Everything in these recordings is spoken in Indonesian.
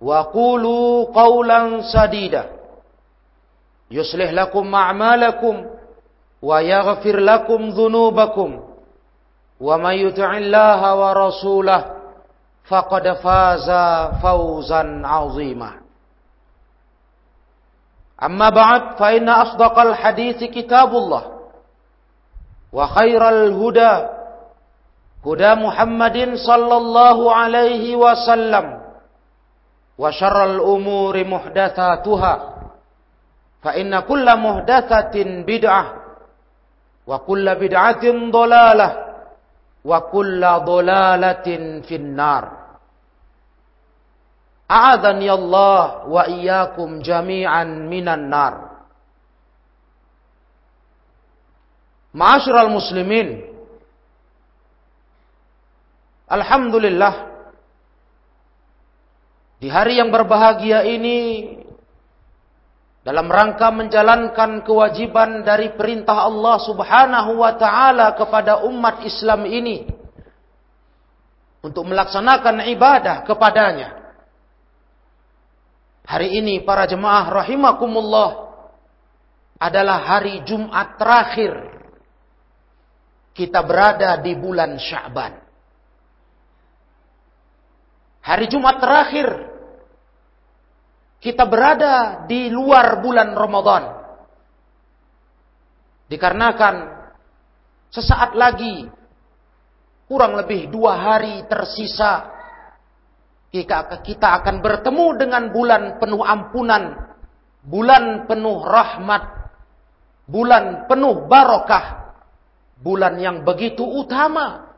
وقولوا قولا سديدا. يصلح لكم أعمالكم ويغفر لكم ذنوبكم. ومن يطع الله ورسوله فقد فاز فوزا عظيما. أما بعد فإن أصدق الحديث كتاب الله وخير الهدى هدى محمد صلى الله عليه وسلم. وشر الأمور محدثاتها فإن كل محدثة بدعة وكل بدعة ضلالة وكل ضلالة في النار. أعاذني الله وإياكم جميعا من النار. معاشر المسلمين الحمد لله Di hari yang berbahagia ini dalam rangka menjalankan kewajiban dari perintah Allah Subhanahu wa taala kepada umat Islam ini untuk melaksanakan ibadah kepadanya. Hari ini para jemaah rahimakumullah adalah hari Jumat terakhir kita berada di bulan Sya'ban. Hari Jumat terakhir kita berada di luar bulan Ramadan. Dikarenakan sesaat lagi kurang lebih dua hari tersisa kita akan bertemu dengan bulan penuh ampunan, bulan penuh rahmat, bulan penuh barokah, bulan yang begitu utama,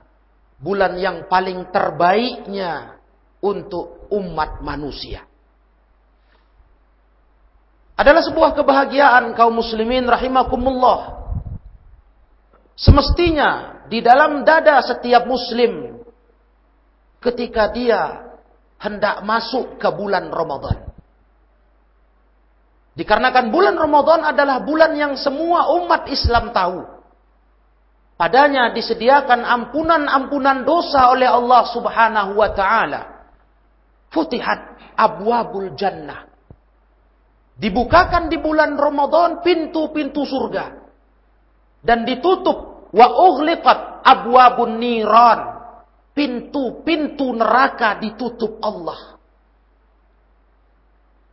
bulan yang paling terbaiknya untuk umat manusia adalah sebuah kebahagiaan kaum muslimin rahimakumullah. Semestinya di dalam dada setiap muslim ketika dia hendak masuk ke bulan Ramadan. Dikarenakan bulan Ramadan adalah bulan yang semua umat Islam tahu. Padanya disediakan ampunan-ampunan dosa oleh Allah Subhanahu wa taala. Futihat abwabul jannah Dibukakan di bulan Ramadan pintu-pintu surga. Dan ditutup. Wa ughliqat abwabun niran. Pintu-pintu neraka ditutup Allah.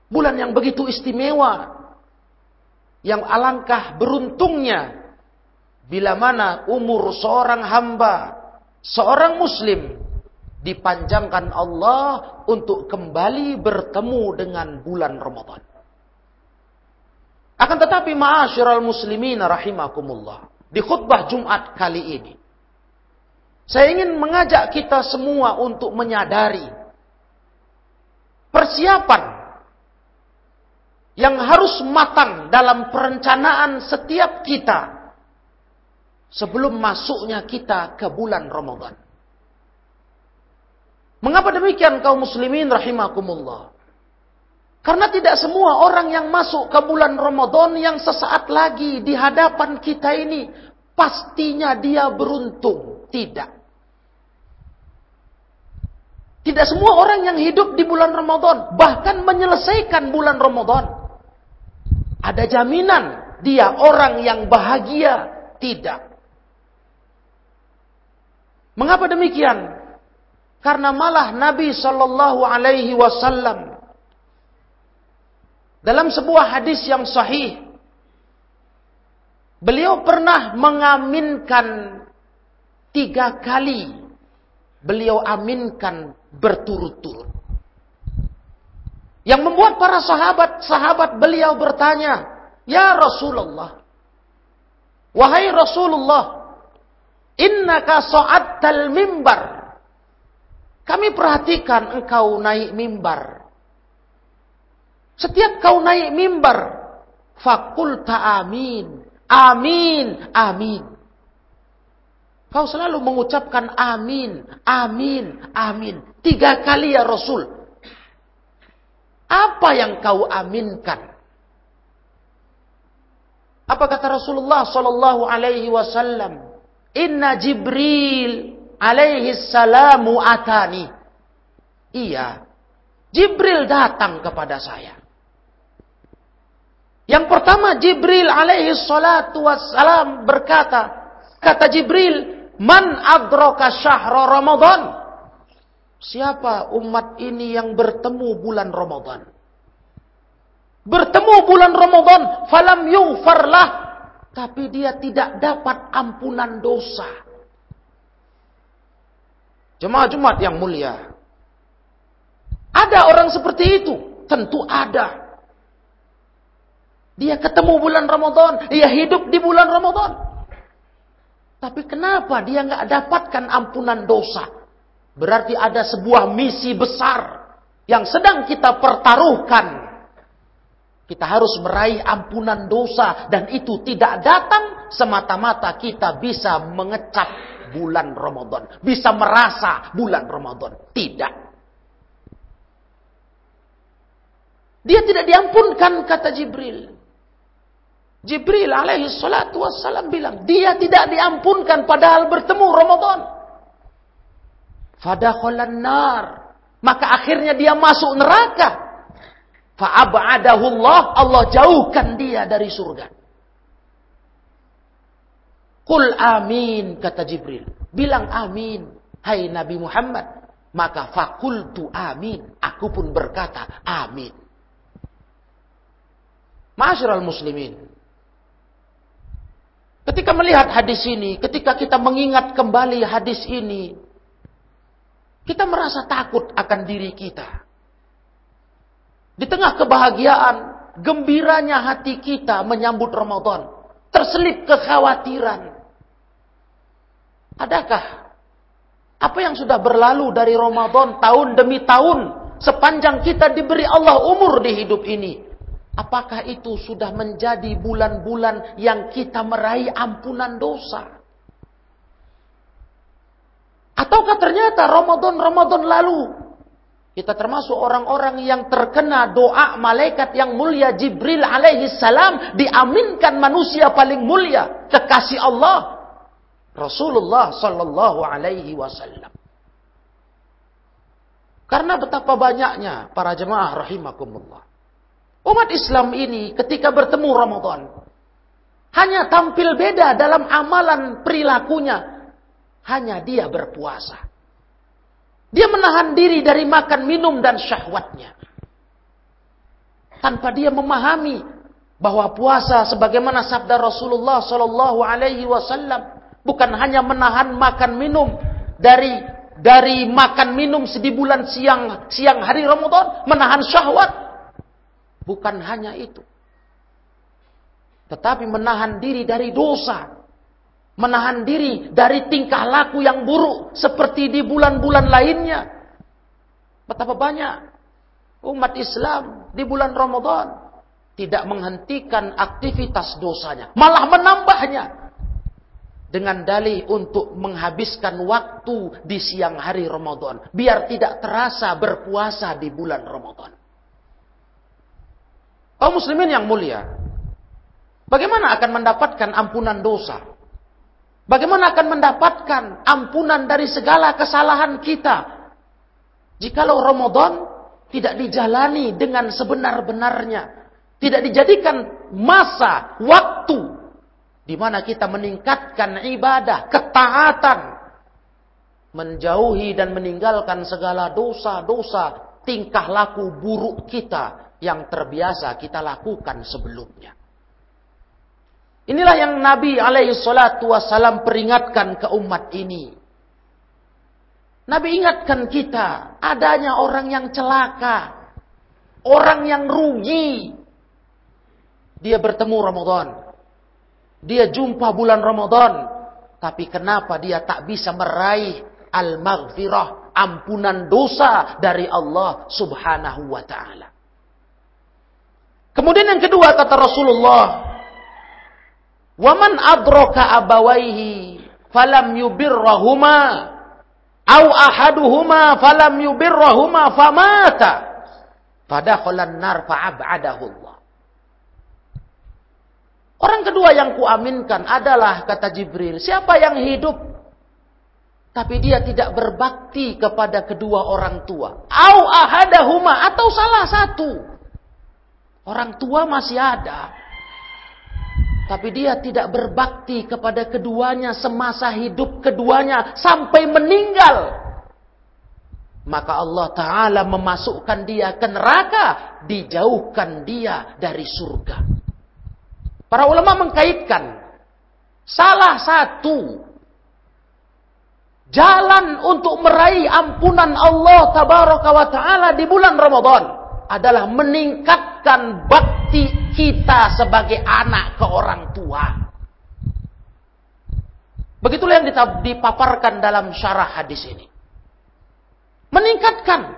Bulan yang begitu istimewa. Yang alangkah beruntungnya. Bila mana umur seorang hamba. Seorang muslim. Dipanjangkan Allah untuk kembali bertemu dengan bulan Ramadan. Akan tetapi ma'asyiral muslimin rahimakumullah. Di khutbah Jumat kali ini. Saya ingin mengajak kita semua untuk menyadari persiapan yang harus matang dalam perencanaan setiap kita sebelum masuknya kita ke bulan Ramadan. Mengapa demikian kaum muslimin rahimakumullah? Karena tidak semua orang yang masuk ke bulan Ramadan yang sesaat lagi di hadapan kita ini pastinya dia beruntung. Tidak. Tidak semua orang yang hidup di bulan Ramadan bahkan menyelesaikan bulan Ramadan. Ada jaminan dia orang yang bahagia? Tidak. Mengapa demikian? Karena malah Nabi Shallallahu Alaihi Wasallam dalam sebuah hadis yang sahih, beliau pernah mengaminkan tiga kali. Beliau aminkan berturut-turut. Yang membuat para sahabat-sahabat beliau bertanya, Ya Rasulullah, Wahai Rasulullah, Innaka so'attal mimbar. Kami perhatikan engkau naik mimbar. Setiap kau naik mimbar, fakulta amin, amin, amin. Kau selalu mengucapkan amin, amin, amin. Tiga kali ya Rasul. Apa yang kau aminkan? Apa kata Rasulullah sallallahu alaihi wasallam? Inna Jibril alaihi salamu atani. Iya. Jibril datang kepada saya. Yang pertama Jibril alaihi salatu wassalam berkata, kata Jibril, "Man adroka syahra Ramadan?" Siapa umat ini yang bertemu bulan Ramadan? Bertemu bulan Ramadan, falam yughfarlah, tapi dia tidak dapat ampunan dosa. Jemaah Jumat yang mulia. Ada orang seperti itu? Tentu ada. Dia ketemu bulan Ramadan, dia hidup di bulan Ramadan. Tapi kenapa dia nggak dapatkan ampunan dosa? Berarti ada sebuah misi besar yang sedang kita pertaruhkan. Kita harus meraih ampunan dosa dan itu tidak datang semata-mata kita bisa mengecap bulan Ramadan, bisa merasa bulan Ramadan. Tidak. Dia tidak diampunkan kata Jibril. Jibril alaihi salatu wassalam bilang, dia tidak diampunkan padahal bertemu Ramadan. Fadakhalan nar. Maka akhirnya dia masuk neraka. Fa'ab'adahullah, Allah jauhkan dia dari surga. Kul amin, kata Jibril. Bilang amin, hai Nabi Muhammad. Maka fakultu amin. Aku pun berkata amin. Masyarul muslimin. Ketika melihat hadis ini, ketika kita mengingat kembali hadis ini, kita merasa takut akan diri kita. Di tengah kebahagiaan, gembiranya hati kita menyambut Ramadan, terselip kekhawatiran. Adakah apa yang sudah berlalu dari Ramadan tahun demi tahun sepanjang kita diberi Allah umur di hidup ini Apakah itu sudah menjadi bulan-bulan yang kita meraih ampunan dosa? Ataukah ternyata Ramadan-Ramadan lalu kita termasuk orang-orang yang terkena doa malaikat yang mulia Jibril alaihi salam diaminkan manusia paling mulia kekasih Allah Rasulullah sallallahu alaihi wasallam. Karena betapa banyaknya para jemaah rahimakumullah Umat Islam ini ketika bertemu Ramadan hanya tampil beda dalam amalan perilakunya. Hanya dia berpuasa. Dia menahan diri dari makan, minum dan syahwatnya. Tanpa dia memahami bahwa puasa sebagaimana sabda Rasulullah Shallallahu Alaihi Wasallam bukan hanya menahan makan minum dari dari makan minum di bulan siang siang hari Ramadan, menahan syahwat, Bukan hanya itu. Tetapi menahan diri dari dosa. Menahan diri dari tingkah laku yang buruk. Seperti di bulan-bulan lainnya. Betapa banyak umat Islam di bulan Ramadan. Tidak menghentikan aktivitas dosanya. Malah menambahnya. Dengan dalih untuk menghabiskan waktu di siang hari Ramadan. Biar tidak terasa berpuasa di bulan Ramadan. Kaum muslimin yang mulia. Bagaimana akan mendapatkan ampunan dosa? Bagaimana akan mendapatkan ampunan dari segala kesalahan kita? Jikalau Ramadan tidak dijalani dengan sebenar-benarnya. Tidak dijadikan masa, waktu di mana kita meningkatkan ibadah, ketaatan, menjauhi dan meninggalkan segala dosa-dosa, tingkah laku buruk kita yang terbiasa kita lakukan sebelumnya. Inilah yang Nabi alaihi salatu wasallam peringatkan ke umat ini. Nabi ingatkan kita, adanya orang yang celaka, orang yang rugi. Dia bertemu Ramadan. Dia jumpa bulan Ramadan. Tapi kenapa dia tak bisa meraih al-maghfirah, ampunan dosa dari Allah subhanahu wa ta'ala. Kemudian yang kedua kata Rasulullah, Waman adroka abawaihi falam yubirrahuma. Au ahaduhuma falam yubirrahuma famata. Fadakhalan nar fa'ab'adahu Allah. Orang kedua yang kuaminkan adalah kata Jibril, siapa yang hidup? Tapi dia tidak berbakti kepada kedua orang tua, au ahadahuma atau salah satu. Orang tua masih ada, tapi dia tidak berbakti kepada keduanya semasa hidup keduanya sampai meninggal. Maka Allah Ta'ala memasukkan dia ke neraka. Dijauhkan dia dari surga. Para ulama mengkaitkan. Salah satu jalan untuk meraih ampunan Allah Ta'ala di bulan Ramadan adalah meningkatkan bakti kita sebagai anak ke orang tua. Begitulah yang dipaparkan dalam syarah hadis ini. Meningkatkan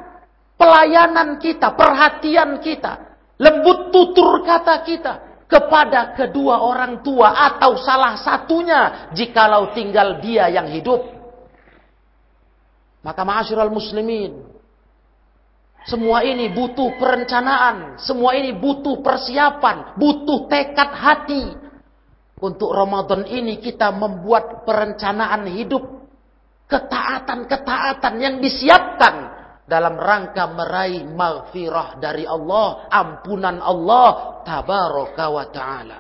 pelayanan kita, perhatian kita, lembut tutur kata kita kepada kedua orang tua atau salah satunya jikalau tinggal dia yang hidup. Maka ma'asyiral muslimin, semua ini butuh perencanaan, semua ini butuh persiapan, butuh tekad hati. Untuk Ramadan ini kita membuat perencanaan hidup, ketaatan-ketaatan yang disiapkan dalam rangka meraih maghfirah dari Allah, ampunan Allah tabaraka wa taala.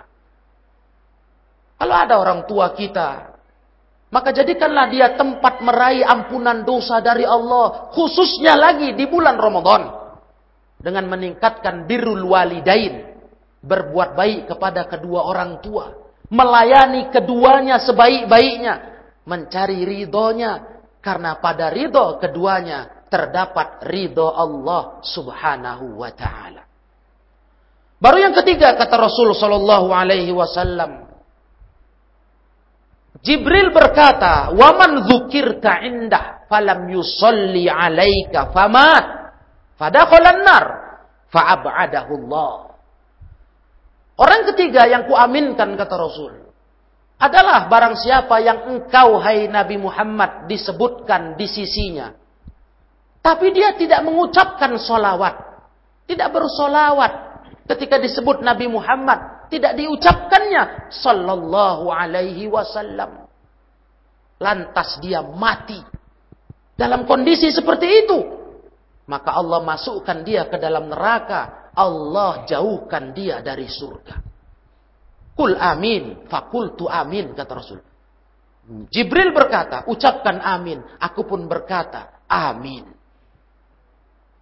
Kalau ada orang tua kita maka jadikanlah dia tempat meraih ampunan dosa dari Allah. Khususnya lagi di bulan Ramadan. Dengan meningkatkan birrul walidain. Berbuat baik kepada kedua orang tua. Melayani keduanya sebaik-baiknya. Mencari ridhonya. Karena pada ridho keduanya terdapat ridho Allah subhanahu wa ta'ala. Baru yang ketiga kata Rasul sallallahu alaihi wasallam Jibril berkata, "Waman dzukirta indah falam yusalli 'alaika famat fadakhalan nar fa'ab'adahu Allah." Orang ketiga yang kuaminkan kata Rasul adalah barang siapa yang engkau hai Nabi Muhammad disebutkan di sisinya. Tapi dia tidak mengucapkan solawat. Tidak bersolawat ketika disebut Nabi Muhammad tidak diucapkannya sallallahu alaihi wasallam. Lantas dia mati dalam kondisi seperti itu. Maka Allah masukkan dia ke dalam neraka. Allah jauhkan dia dari surga. Kul amin, fakultu amin kata Rasul. Jibril berkata, ucapkan amin. Aku pun berkata, amin.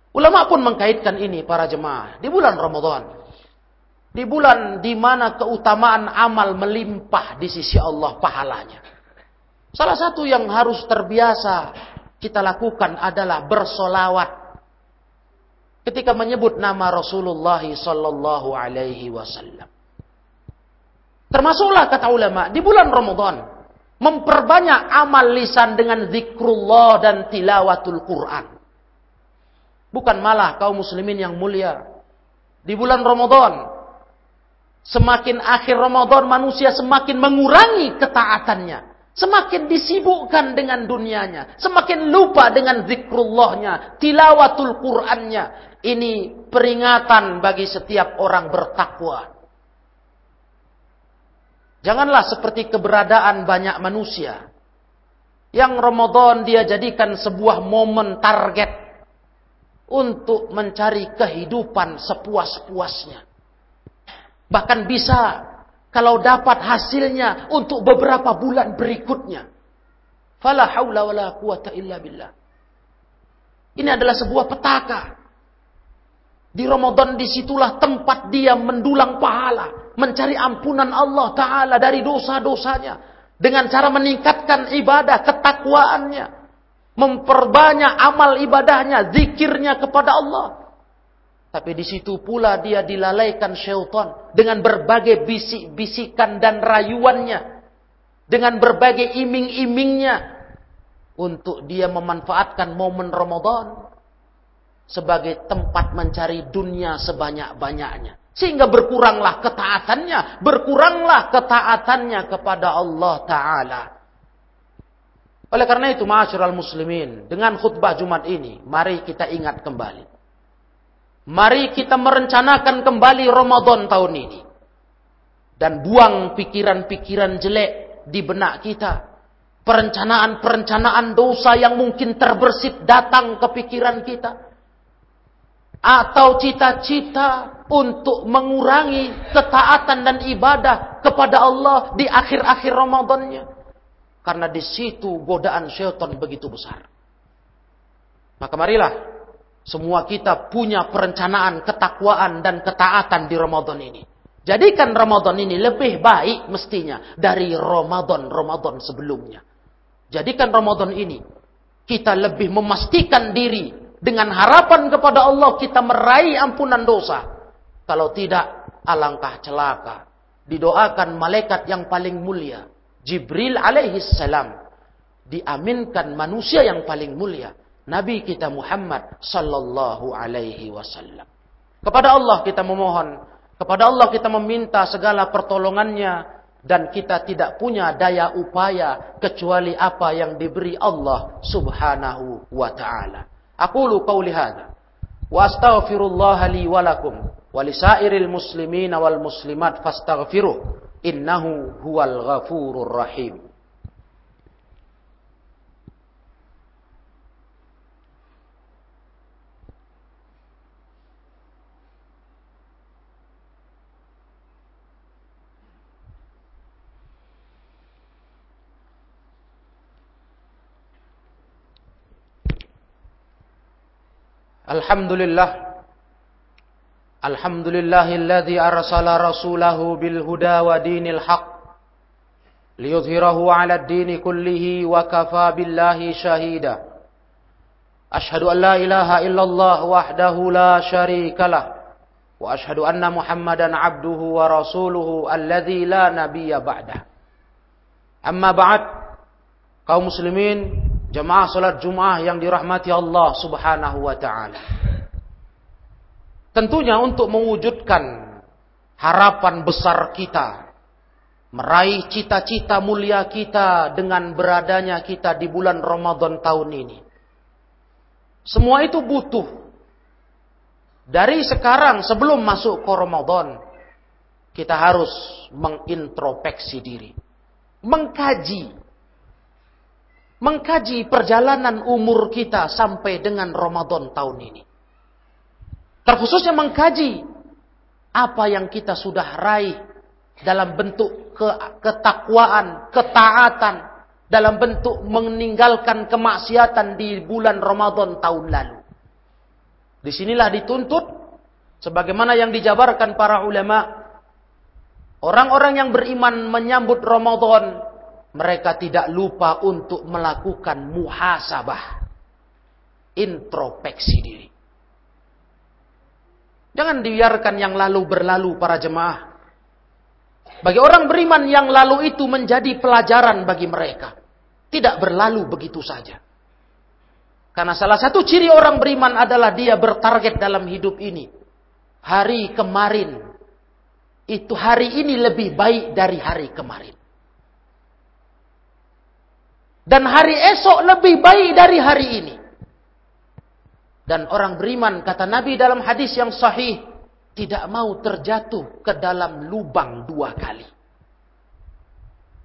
Ulama pun mengkaitkan ini para jemaah di bulan Ramadan. Di bulan di mana keutamaan amal melimpah di sisi Allah pahalanya. Salah satu yang harus terbiasa kita lakukan adalah bersolawat. Ketika menyebut nama Rasulullah sallallahu alaihi wasallam. Termasuklah kata ulama di bulan Ramadan memperbanyak amal lisan dengan zikrullah dan tilawatul Quran. Bukan malah kaum muslimin yang mulia. Di bulan Ramadan Semakin akhir Ramadan manusia semakin mengurangi ketaatannya. Semakin disibukkan dengan dunianya. Semakin lupa dengan zikrullahnya. Tilawatul Qur'annya. Ini peringatan bagi setiap orang bertakwa. Janganlah seperti keberadaan banyak manusia. Yang Ramadan dia jadikan sebuah momen target untuk mencari kehidupan sepuas-puasnya. Bahkan bisa kalau dapat hasilnya untuk beberapa bulan berikutnya. Fala haula wala quwata illa billah. Ini adalah sebuah petaka. Di Ramadan di situlah tempat dia mendulang pahala. Mencari ampunan Allah Ta'ala dari dosa-dosanya. Dengan cara meningkatkan ibadah, ketakwaannya. Memperbanyak amal ibadahnya, zikirnya kepada Allah. Tapi di situ pula dia dilalaikan syaitan dengan berbagai bisik-bisikan dan rayuannya. Dengan berbagai iming-imingnya. Untuk dia memanfaatkan momen Ramadan. Sebagai tempat mencari dunia sebanyak-banyaknya. Sehingga berkuranglah ketaatannya. Berkuranglah ketaatannya kepada Allah Ta'ala. Oleh karena itu, ma'asyiral muslimin. Dengan khutbah Jumat ini, mari kita ingat kembali Mari kita merencanakan kembali Ramadan tahun ini. Dan buang pikiran-pikiran jelek di benak kita. Perencanaan-perencanaan dosa yang mungkin terbersit datang ke pikiran kita. Atau cita-cita untuk mengurangi ketaatan dan ibadah kepada Allah di akhir-akhir Ramadannya. Karena di situ godaan syaitan begitu besar. Maka marilah semua kita punya perencanaan, ketakwaan, dan ketaatan di Ramadan ini. Jadikan Ramadan ini lebih baik mestinya dari Ramadan-Ramadan sebelumnya. Jadikan Ramadan ini kita lebih memastikan diri dengan harapan kepada Allah kita meraih ampunan dosa. Kalau tidak, alangkah celaka. Didoakan malaikat yang paling mulia. Jibril alaihi salam. Diaminkan manusia yang paling mulia Nabi kita Muhammad sallallahu alaihi wasallam. Kepada Allah kita memohon, kepada Allah kita meminta segala pertolongannya dan kita tidak punya daya upaya kecuali apa yang diberi Allah Subhanahu wa taala. Aqulu qauli hadza wa astaghfirullah li wa lakum wa lisairil muslimin wal muslimat fastaghfiruh innahu huwal ghafurur rahim. الحمد لله الحمد لله الذي أرسل رسوله بالهدى ودين الحق ليظهره على الدين كله وكفى بالله شهيدا أشهد أن لا إله إلا الله وحده لا شريك له وأشهد أن محمدا عبده ورسوله الذي لا نبي بعده أما بعد kaum muslimin Jemaah salat Jumat yang dirahmati Allah Subhanahu wa taala. Tentunya untuk mewujudkan harapan besar kita meraih cita-cita mulia kita dengan beradanya kita di bulan Ramadan tahun ini. Semua itu butuh dari sekarang sebelum masuk ke Ramadan kita harus mengintrospeksi diri, mengkaji mengkaji perjalanan umur kita sampai dengan Ramadan tahun ini. Terkhususnya mengkaji apa yang kita sudah raih dalam bentuk ke ketakwaan, ketaatan, dalam bentuk meninggalkan kemaksiatan di bulan Ramadan tahun lalu. Di sinilah dituntut sebagaimana yang dijabarkan para ulama orang-orang yang beriman menyambut Ramadan mereka tidak lupa untuk melakukan muhasabah. Introspeksi diri. Jangan dibiarkan yang lalu berlalu para jemaah. Bagi orang beriman yang lalu itu menjadi pelajaran bagi mereka. Tidak berlalu begitu saja. Karena salah satu ciri orang beriman adalah dia bertarget dalam hidup ini. Hari kemarin. Itu hari ini lebih baik dari hari kemarin. Dan hari esok lebih baik dari hari ini. Dan orang beriman, kata Nabi dalam hadis yang sahih, tidak mau terjatuh ke dalam lubang dua kali.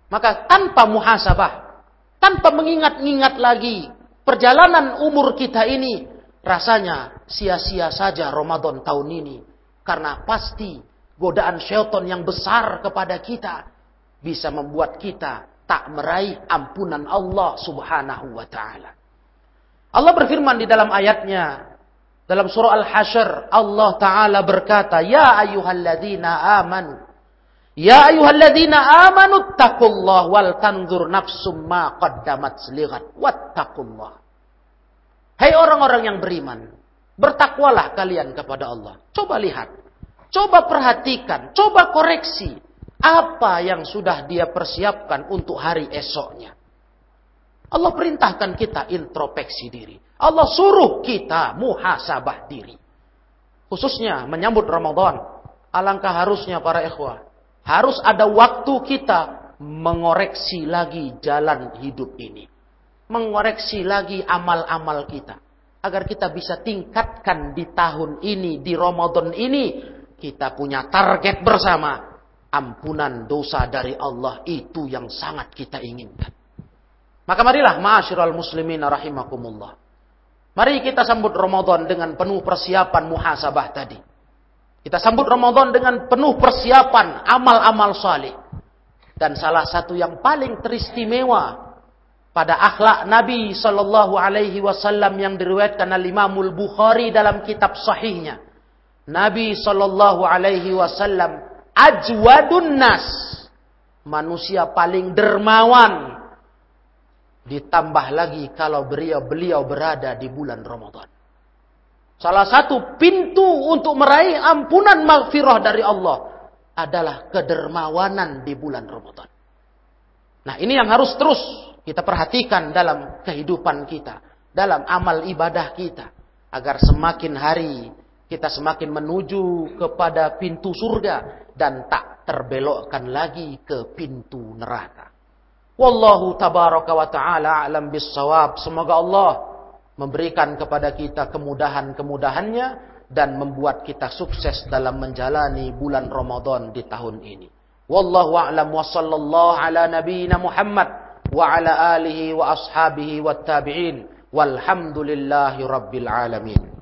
Maka tanpa muhasabah, tanpa mengingat-ingat lagi perjalanan umur kita ini, rasanya sia-sia saja Ramadan tahun ini. Karena pasti godaan syaitan yang besar kepada kita bisa membuat kita tak meraih ampunan Allah subhanahu wa ta'ala. Allah berfirman di dalam ayatnya dalam surah Al-Hasyr Allah taala berkata ya ayyuhalladzina amanu ya ayyuhalladzina amanu taqullaha wal tanzur nafsum ma qaddamat lighat wattaqullah. Hai orang-orang yang beriman bertakwalah kalian kepada Allah. Coba lihat coba perhatikan coba koreksi apa yang sudah dia persiapkan untuk hari esoknya Allah perintahkan kita introspeksi diri. Allah suruh kita muhasabah diri. Khususnya menyambut Ramadan. Alangkah harusnya para ikhwah. Harus ada waktu kita mengoreksi lagi jalan hidup ini. Mengoreksi lagi amal-amal kita. Agar kita bisa tingkatkan di tahun ini, di Ramadan ini. Kita punya target bersama. Ampunan dosa dari Allah itu yang sangat kita inginkan. Maka marilah ma'asyiral muslimin rahimakumullah. Mari kita sambut Ramadan dengan penuh persiapan muhasabah tadi. Kita sambut Ramadan dengan penuh persiapan amal-amal saleh. Dan salah satu yang paling teristimewa pada akhlak Nabi sallallahu alaihi wasallam yang diriwayatkan oleh Bukhari dalam kitab sahihnya. Nabi sallallahu alaihi wasallam ajwadun nas. Manusia paling dermawan Ditambah lagi kalau beliau-beliau berada di bulan Ramadan. Salah satu pintu untuk meraih ampunan maghfirah dari Allah adalah kedermawanan di bulan Ramadan. Nah ini yang harus terus kita perhatikan dalam kehidupan kita. Dalam amal ibadah kita. Agar semakin hari kita semakin menuju kepada pintu surga. Dan tak terbelokkan lagi ke pintu neraka. Wallahu tabaraka wa ta'ala alam bisawab. Semoga Allah memberikan kepada kita kemudahan-kemudahannya dan membuat kita sukses dalam menjalani bulan Ramadan di tahun ini. Wallahu a'lam wa sallallahu ala nabiyyina Muhammad wa ala alihi wa ashabihi wa tabi'in. Walhamdulillahi rabbil alamin.